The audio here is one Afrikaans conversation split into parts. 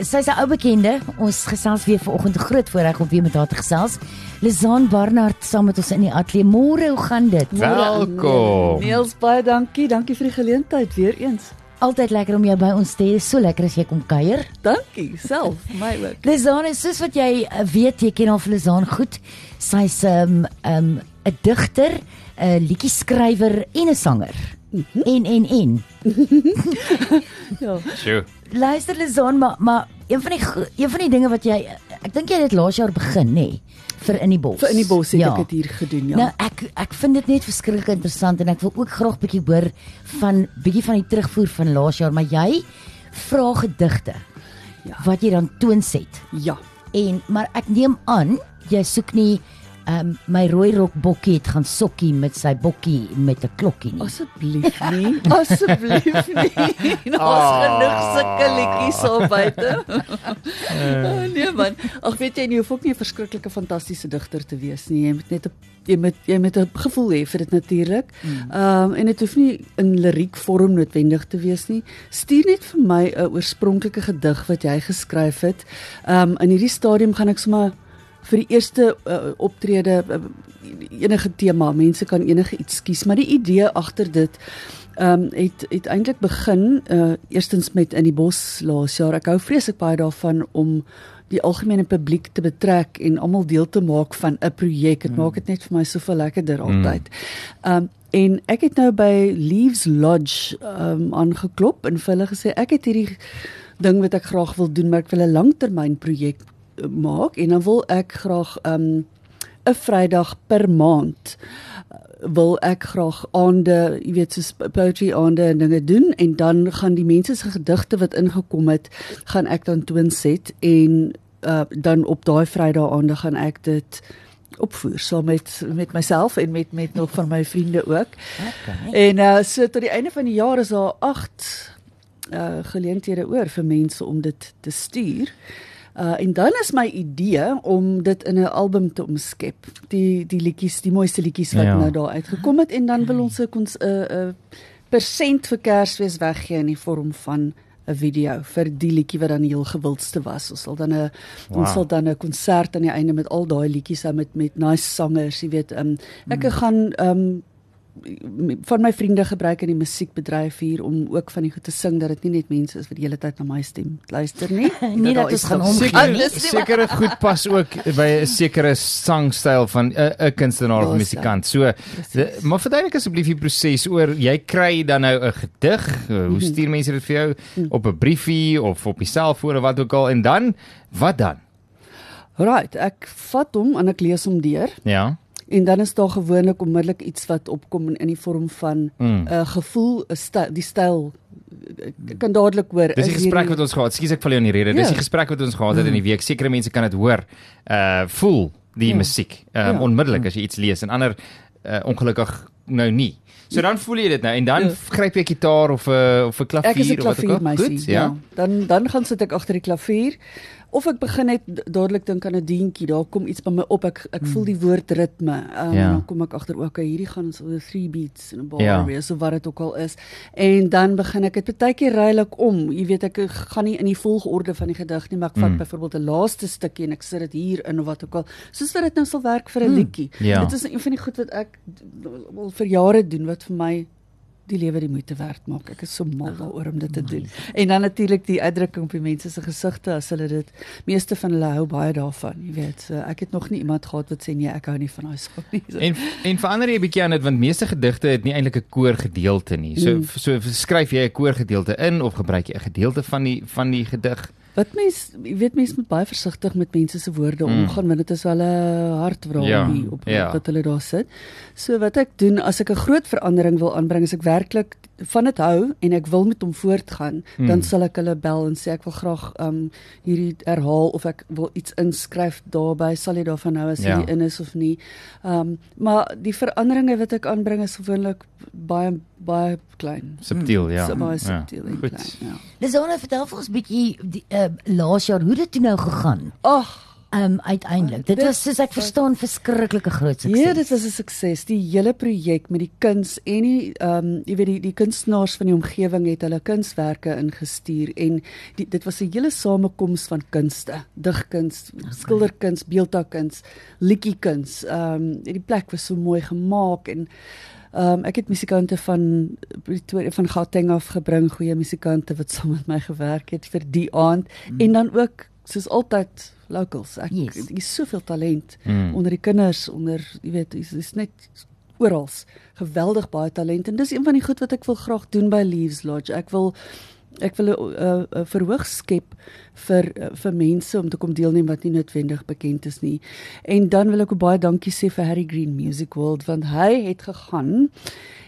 Sy's 'n ou bekende. Ons gesels weer vanoggend groot voorreg om weer met haar te gesels. Lizaan Barnard saam met ons in die ateljee. Môre, hoe gaan dit? Welkom. Niels baie dankie. Dankie vir die geleentheid weer eens. Altyd lekker om jou by ons te hê. So lekker as jy kom kuier. Dankie self, my ook. Lizaan is soos wat jy uh, weet, jy ken al vir Lizaan goed. Sy's 'n um, 'n um, 'n digter, 'n liedjie-skrywer en 'n sanger. Mm -hmm. En en en. Ja. Sjoe. Luister Lizaan, maar maar een van die een van die dinge wat jy ek dink jy het dit laas jaar begin, nê, nee, vir in die bos. Vir in die bos het ek dit hier gedoen, ja. Nou ek ek vind dit net verskriklik interessant en ek wil ook graag bietjie hoor van bietjie van die terugvoer van laas jaar, maar jy vra gedigte Ja. wat jy dan toonset. ja. En maar ek neem aan jy soek nie um, my rooi rok bokkie het gaan sokkie met sy bokkie met 'n klokkie nie. Asseblief nie. Asseblief nie. Daar's Ah. genoeg sulke liedjies daar buite. Oh, nee man. Ag weet jy, jy hoef ook nie 'n verskriklike fantastiese digter te wees nie. Jy moet net 'n jy moet jy moet 'n gevoel hê vir dit natuurlik. Ehm um, en dit hoef nie in liriek vorm noodwendig te wees nie. Stuur net vir my 'n oorspronklike gedig wat jy geskryf het. Ehm um, in hierdie stadium gaan ek sommer vir die eerste uh, optrede uh, enige tema, mense kan enige iets kies, maar die idee agter dit ehm um, het het eintlik begin uh eerstens met in die bos laas jaar. Ek hou vreeslik baie daarvan om die algemene publiek te betrek en almal deel te maak van 'n projek. Dit maak dit net vir my soveel lekkerder altyd. Ehm um, en ek het nou by Leaves Lodge ehm um, aangeklop en vir hulle gesê ek het hierdie ding wat ek graag wil doen, maar ek wil 'n langtermynprojek maak en dan wil ek graag ehm um, 'n Vrydag per maand eh, wil ek graag aande, jy weet, soos poetry aande en dinge doen en dan gaan die mense se gedigte wat ingekom het, gaan ek dan toonset en uh, dan op daai Vrydag aande gaan ek dit opvoer saam met met myself en met met nog van my vriende ook. Okay. En uh so tot die einde van die jaar is daar 8 uh geleenthede oor vir mense om dit te stuur. Uh en dan is my idee om dit in 'n album te omskep. Die die liedjies, die mooiste liedjies wat Ja. nou daar uitgekom het en dan wil ons 'n 'n uh, 'n uh, persent vir Kersfees weggee in die vorm van 'n video vir die liedjie wat dan heel gewildste was. Ons sal dan 'n wow. ons sal dan 'n konsert aan die einde met al daai liedjies hou met met nice sangers, jy weet. Um, ek mm. gaan um van my vriende gebruik in die musiekbedryf hier om ook van die goed te sing dat dit nie net mense is wat die hele tyd na my stem luister nie. Nie dat daar ons is gaan omgee Ah, nie. Sekere goed pas ook by 'n sekere sangstyl van 'n 'n kunstenaar of Ja, musikant. So, de, maar verduidelik asseblief die proses oor jy kry dan nou 'n gedig. Mhm. Hoe stuur mense dit vir jou op 'n briefie of op die selfoon of wat ook al en dan wat dan? Right, ek vat hom en ek lees hom deur Ja. En dan is daar gewoonlik onmiddellik iets wat opkom in, in die vorm van 'n Mm. uh, gevoel, 'n styl, die styl ek kan dadelik hoor. Dis die gesprek hierdie- wat ons gehad. Skus ek val jou in die rede. Dis Ja. die gesprek wat ons gehad het in die week. Sekere mense kan dit hoor. Uh voel die Ja. musiek. Um, Ja. onmiddellik as jy iets lees en ander uh, ongelukkig nou nie. So dan voel jy dit nou en dan Ja. gryp jy 'n gitaar of 'n of 'n klavier Ek is 'n of wat ook al. Goed, ja. Dan dan gaan sit ek agter die klavier of ek begin net dadelik dink aan 'n deentjie. Daar kom iets by my op. Ek ek voel die woord ritme. Um, Ja. Dan kom ek agter ook okay, hierdie gaan so 'n three beats en 'n bar Ja. wees of wat dit ook al is. En dan begin ek dit baie keer ruilik om. Jy weet ek gaan nie in die volgorde van die gedig nie, maar ek vat Mm. byvoorbeeld 'n laaste stukkie en ek sit dit hier in of wat ook al. Soos wat dit nou sal werk vir 'n liedjie. Ja. Dit is een van die goed wat ek al vir jare doen wat vir my die lewe die moeite werd maak. Ek is so mal daaroor om dit te doen. En dan natuurlik die uitdrukking op die mense se gesigte as hulle dit meeste van hulle hou baie daarvan, jy weet. So ek het nog nie iemand gehad wat sê nee, ek hou nie van daai skop nie. So, En en verander jy 'n bietjie aan dit want meeste gedigte het nie eintlik 'n koorgedeelte nie. So Mm. so skryf jy 'n koorgedeelte in of gebruik jy 'n gedeelte van die van die gedig? Wat mens, jy weet mense moet baie versigtig met mense se woorde Mm. omgaan want dit is wel 'n hartwraal Ja, op ja. wat hulle daar sit. So wat ek doen as ek 'n groot verandering wil aanbring, as ek werklik van dit hou en ek wil met hom voortgaan, Mm. dan sal ek hulle bel en sê ek wil graag um hierdie herhaal of ek wil iets inskryf daarbey, sal jy daarvan hou as Ja. dit in is of nie. Um maar die veranderinge wat ek aanbring is gewoonlik baie baie klein. Subtiel, ja. So baie Ja. subtiel en Goed. klein, ja. Dis nou vertel vir ons bietjie die uh, laas jaar hoe dit toe nou gegaan. Ag, um uiteindelik. Dit Dit was soos ek verstaan verskriklike groot sukses. Ja, dit was 'n sukses. Die hele projek met die kuns en die ehm um, jy weet die die kunstenaars van die omgewing het hulle kunswerke ingestuur en die, dit was 'n hele samekoms van kunste, digkuns, skilderkuns, beeldhoukuns, liedjiekuns. Ehm um, die plek was so mooi gemaak en Ehm um, ek het musikante van Pretoria van Gauteng af gebring, goeie musikante wat saam met my gewerk het vir die aand mm. en dan ook soos altyd locals. Ek Yes. is soveel talent Mm. onder die kinders, onder jy weet, dis is net oral geweldig baie talent en dis een van die goed wat ek wil graag doen by Leaves Lodge. Ek wil ek wil 'n uh, uh, verhoog skep vir uh, vir mense om te kom deelneem wat nie noodwendig bekend is nie. En dan wil ek ook baie dankie sê vir Harry Green Music World want hy het gegaan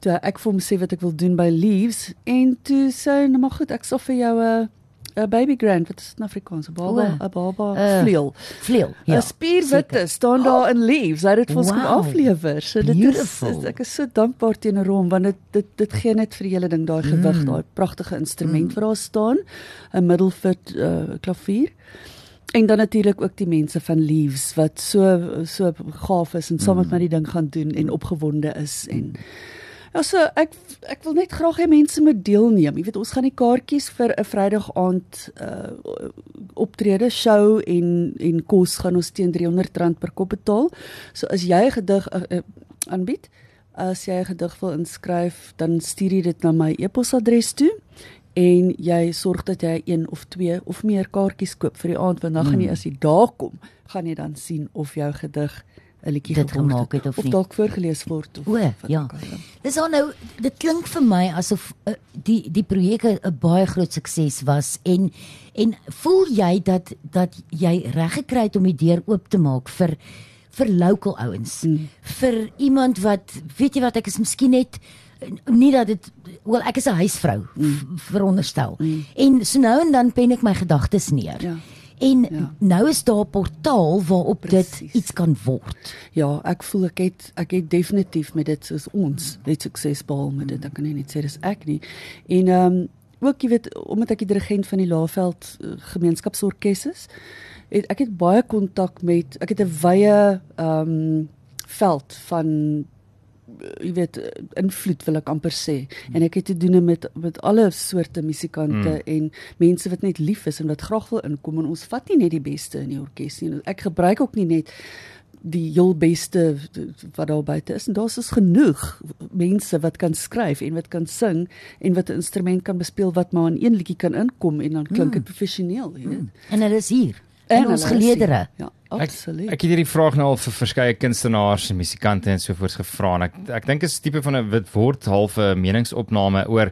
toe ek vir hom sê wat ek wil doen by Leaves en toe sê hy nou maar goed, ek sal vir jou 'n 'n baby grand wat is dit in Afrikaans? 'n Baba, 'n baba uh, vleuel. Vleuel. Ja, Ja. 'n spierwitte staan daar in leaves. Hy het dit vir ons kom Wow. aflewer. So dit is, Beautiful. is ek is so dankbaar teenoor hom want dit dit dit gee net vir hele ding daai gewig, daai pragtige instrument wat daar staan, 'n middelfoot uh, klavier. En dan natuurlik ook die mense van Leaves wat so so gaaf is en saam met my die ding gaan doen en opgewonde is en Ja, so ek ek wil net graag hê mense moet deelneem. Jy weet ons gaan die kaartjies vir 'n Vrydag aand uh optrede show en en kos gaan ons teen R300 per kop betaal. So as jy 'n gedig uh, uh, aanbied, as jy 'n gedig wil inskryf, dan stuur jy dit na my e-posadres toe en jy sorg dat jy een of twee of meer kaartjies koop vir die aand want dan gaan jy as jy daar kom, gaan jy dan sien of jou gedig 'n liedjie gemaak het of of nie. dalk voorgeles word of O, ja. ja. Dis al nou dit klink vir my asof uh, die die projek 'n baie groot sukses was en en voel jy dat dat jy reg gekry het om die deur oop te maak vir vir local ouens Mm. vir iemand wat weet jy wat ek is miskien net nie dat dit wel ek is 'n huisvrou mm. veronderstel Mm. en so nou en dan pen ek my gedagtes neer Ja. En Ja. nou is daar 'n portaal waarop Presies. dit iets kan word Ja, ek voel ek het ek het definitief met dit soos ons het sukses behaal met dit. Ek kan nie net sê dis ek nie. En ehm um, ook jy weet omdat ek die dirigent van die Laaveld uh, gemeenskapsorkes is, het ek het baie kontak met ek het 'n wye ehm um, veld van jy weet invloed wil ek amper sê. En ek het te doen met met alle soorte musikante mm. en mense wat net lief is en wat graag wil inkom en ons vat nie net die beste in die orkes nie. Ek gebruik ook nie net die heel beste wat daar buite is. En daar's is genoeg mense wat kan skryf en wat kan sing en wat 'n instrument kan bespeel wat maar in een liedjie kan inkom en dan klink dit mm. professioneel jy weet. En dit is hier in En ons geleedere. ja Ek absoluut. ek het hierdie vraag nou al vir verskeie kunstenaars en musikante en sovoorts gevra en ek ek dink is tipe van 'n wit word halfe meningsopname oor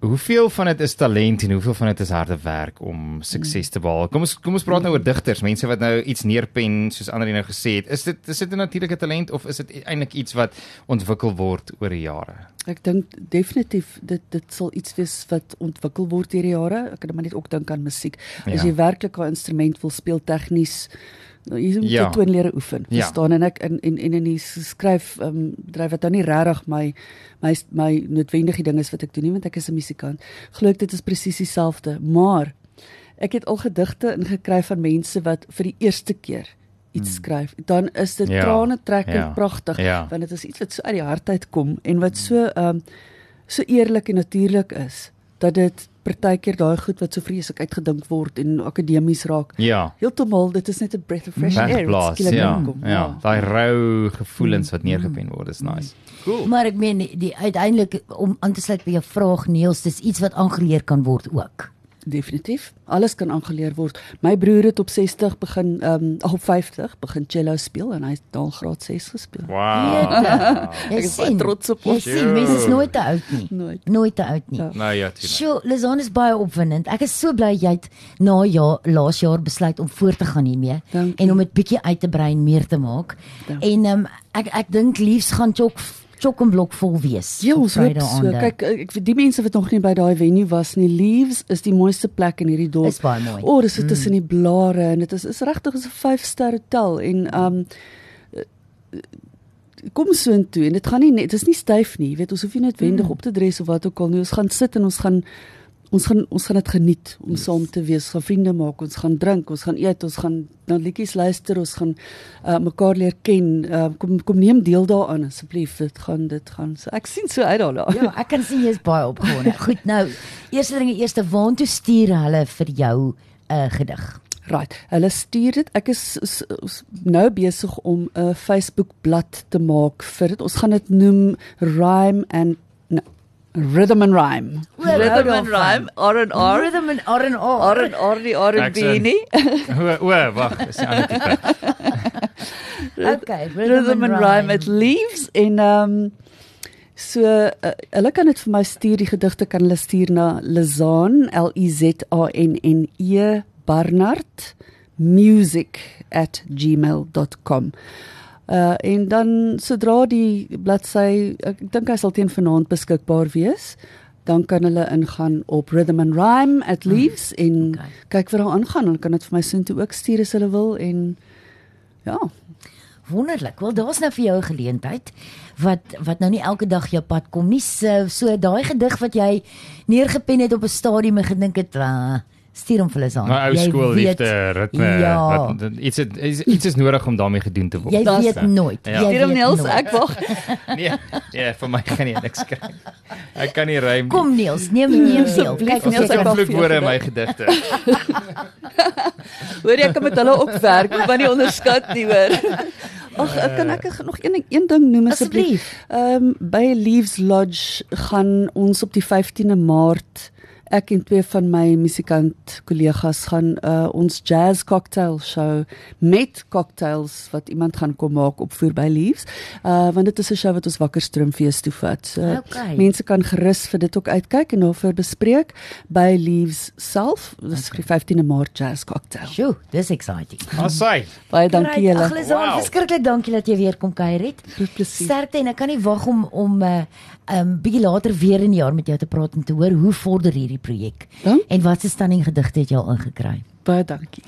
hoeveel van dit is talent en hoeveel van dit is harde werk om sukses te behaal. Kom ons kom ons praat nou oor digters, mense wat nou iets neerpen soos ander nou gesê het. Is dit is dit 'n natuurlike talent of is dit eintlik iets wat ontwikkel word oor die jare? Ek dink definitief dit dit sal iets wees wat ontwikkel word deur die jare. Ek kan maar net ook dink aan musiek. As Ja. jy werklik 'n instrument wil speel tegnies jy moet Ja. ja. toonlere oefen. Ja. Verstaan en ek en en en in die skryf ehm um, dryf wat dan nie regtig my my my noodwendige ding is wat ek doen nie want ek is 'n musikant. Glo ek dit is presies dieselfde, maar ek het al gedigte ingekry van mense wat vir die eerste keer iets skryf. Dan is dit Hmm. Ja. trane trekkend Ja. pragtig Ja. want dit is iets wat so uit die hart uitkom en wat so ehm um, so eerlik en natuurlik is dat dit partykeer daai goed wat so vreeslik uitgedink word en akademies raak. Ja. Heeltemal, dit is net 'n breath of fresh air. skielik ja. inkom. Ja, daai rou gevoelens wat neergepen word, is nice. Cool. Maar ek meen die, die uiteindelik om aan te sluit by jou vraag Niels, dis iets wat aangeleer kan word ook. Definitief. Alles kan aangeleer word. My broer het op 60 begin ehm um, op 50 begin cello speel en hy het daal graad 6 gespeel. Wow. Jy Ek is baie trots op ons. sien, mense is nooit te oud nie. Nooit. Nooit te oud nie. Ja. nou ja, tuurlik. Sjoe, Lizan is baie opwindend. Ek is so bly jy het na ja laas jaar besluit om voort te gaan hiermee Dankie. en om dit bietjie uit te brei en meer te maak. Dankie. En ehm um, ek ek dink liefs gaan chok chok en blok vol wees. Ja, ons hoop so. Kyk, ek vir die mense wat nog nie by daai venue was nie, Leaves is die mooiste plek in hierdie dorp. Is baie mooi. O, oh, dis so tussen die blare en dit is is regtig is 'n 5-ster hotel en um kom so intoe en dit gaan nie net dis nie styf nie, jy weet ons hoef nie noodwendig mm. op te dres of wat ook al nie. Ons gaan sit en ons gaan ons gaan ons gaan dit geniet om yes. saam te wees, gaan vriende maak, ons gaan drink, ons gaan eet, ons gaan na liedjies luister, ons gaan uh, mekaar leer ken. Uh, kom kom neem deel daaraan asseblief. Dit gaan dit gaan. So ek sien so uit daarna. Ja, ek kan sien jy's baie opgewonde. Goed, nou, eerste ding, eerste waantoe stuur hulle vir jou 'n uh, gedig? Right. Hulle stuur dit. Ek is, is, is nou besig om 'n Facebook bladsy te maak vir dit. Ons gaan dit noem Rhyme and no, Rhythm and Rhyme. Rhythm and Rhyme. R and R. Rhythm and R and R. R and R die R and B nie. O, o, wag, dis 'n ander tipe. Okay, Rhythm and Rhyme. It leaves in um so uh, hulle kan dit vir my stuur die gedigte kan hulle stuur na Lizan L E Z A N N E Barnard music@gmail.com. Uh en dan sodra die bladsy ek dink hy sal teen vanaand beskikbaar wees, dan kan hulle ingaan op Rhythm and Rhyme at Leaves en Okay. kyk wat daar aangaan. Hulle kan dit vir my soontoe ook stuur as hulle wil en ja, Wonderlik. Wel, daar's nou vir jou 'n geleentheid wat wat nou nie elke dag jou pad kom nie. So, so daai gedig wat jy neergepen het op 'n stadium en gedink het, uh, stuur hom vir hulle aan. My ou Jy skoolliefde weet- ritme Ja. wat iets het, iets iets is nodig om daarmee gedoen te word. Jy Das- weet nooit. Ja. Jy Stuur hom Niels, ek wag. Nee, nee, vir my kan jy niks kry. Ek kan nie rym. nie. Kom Niels, neem neem deel. Kyk Niels, jy ek wag. vloekwoorde in my gedigte. Hoor jy ek kan met hulle ook werk, maar nie onderskat nie, hoor. Ag, ek kan ek nog een een ding noem asseblief. asseblief. Ehm um, by Leaves Lodge gaan ons op die 15de Maart ek en twee van my musikant kollegas gaan uh, ons jazz cocktail show met cocktails wat iemand gaan kom maak op voor by Leaves. Uh want dit is 'n show wat ons wakker stroomfees toe vat. So Okay. mense kan gerus vir dit ook uitkyk en daarvoor bespreek by Leaves self. Dis okay. die 15de Maart jazz cocktail. Sjoe, dis exciting. Asai. Baie dankie julle. Ag, Lizaan, Wow. verskriklik dankie dat jy weer kom kuier het. Groot plesier. Sterkte en ek kan nie wag om om 'n uh, um, bietjie later weer in die jaar met jou te praat en te hoor hoe vorder hierdie projek. Dank. En watse stunning gedigte het jy al ingekry? Baie dankie.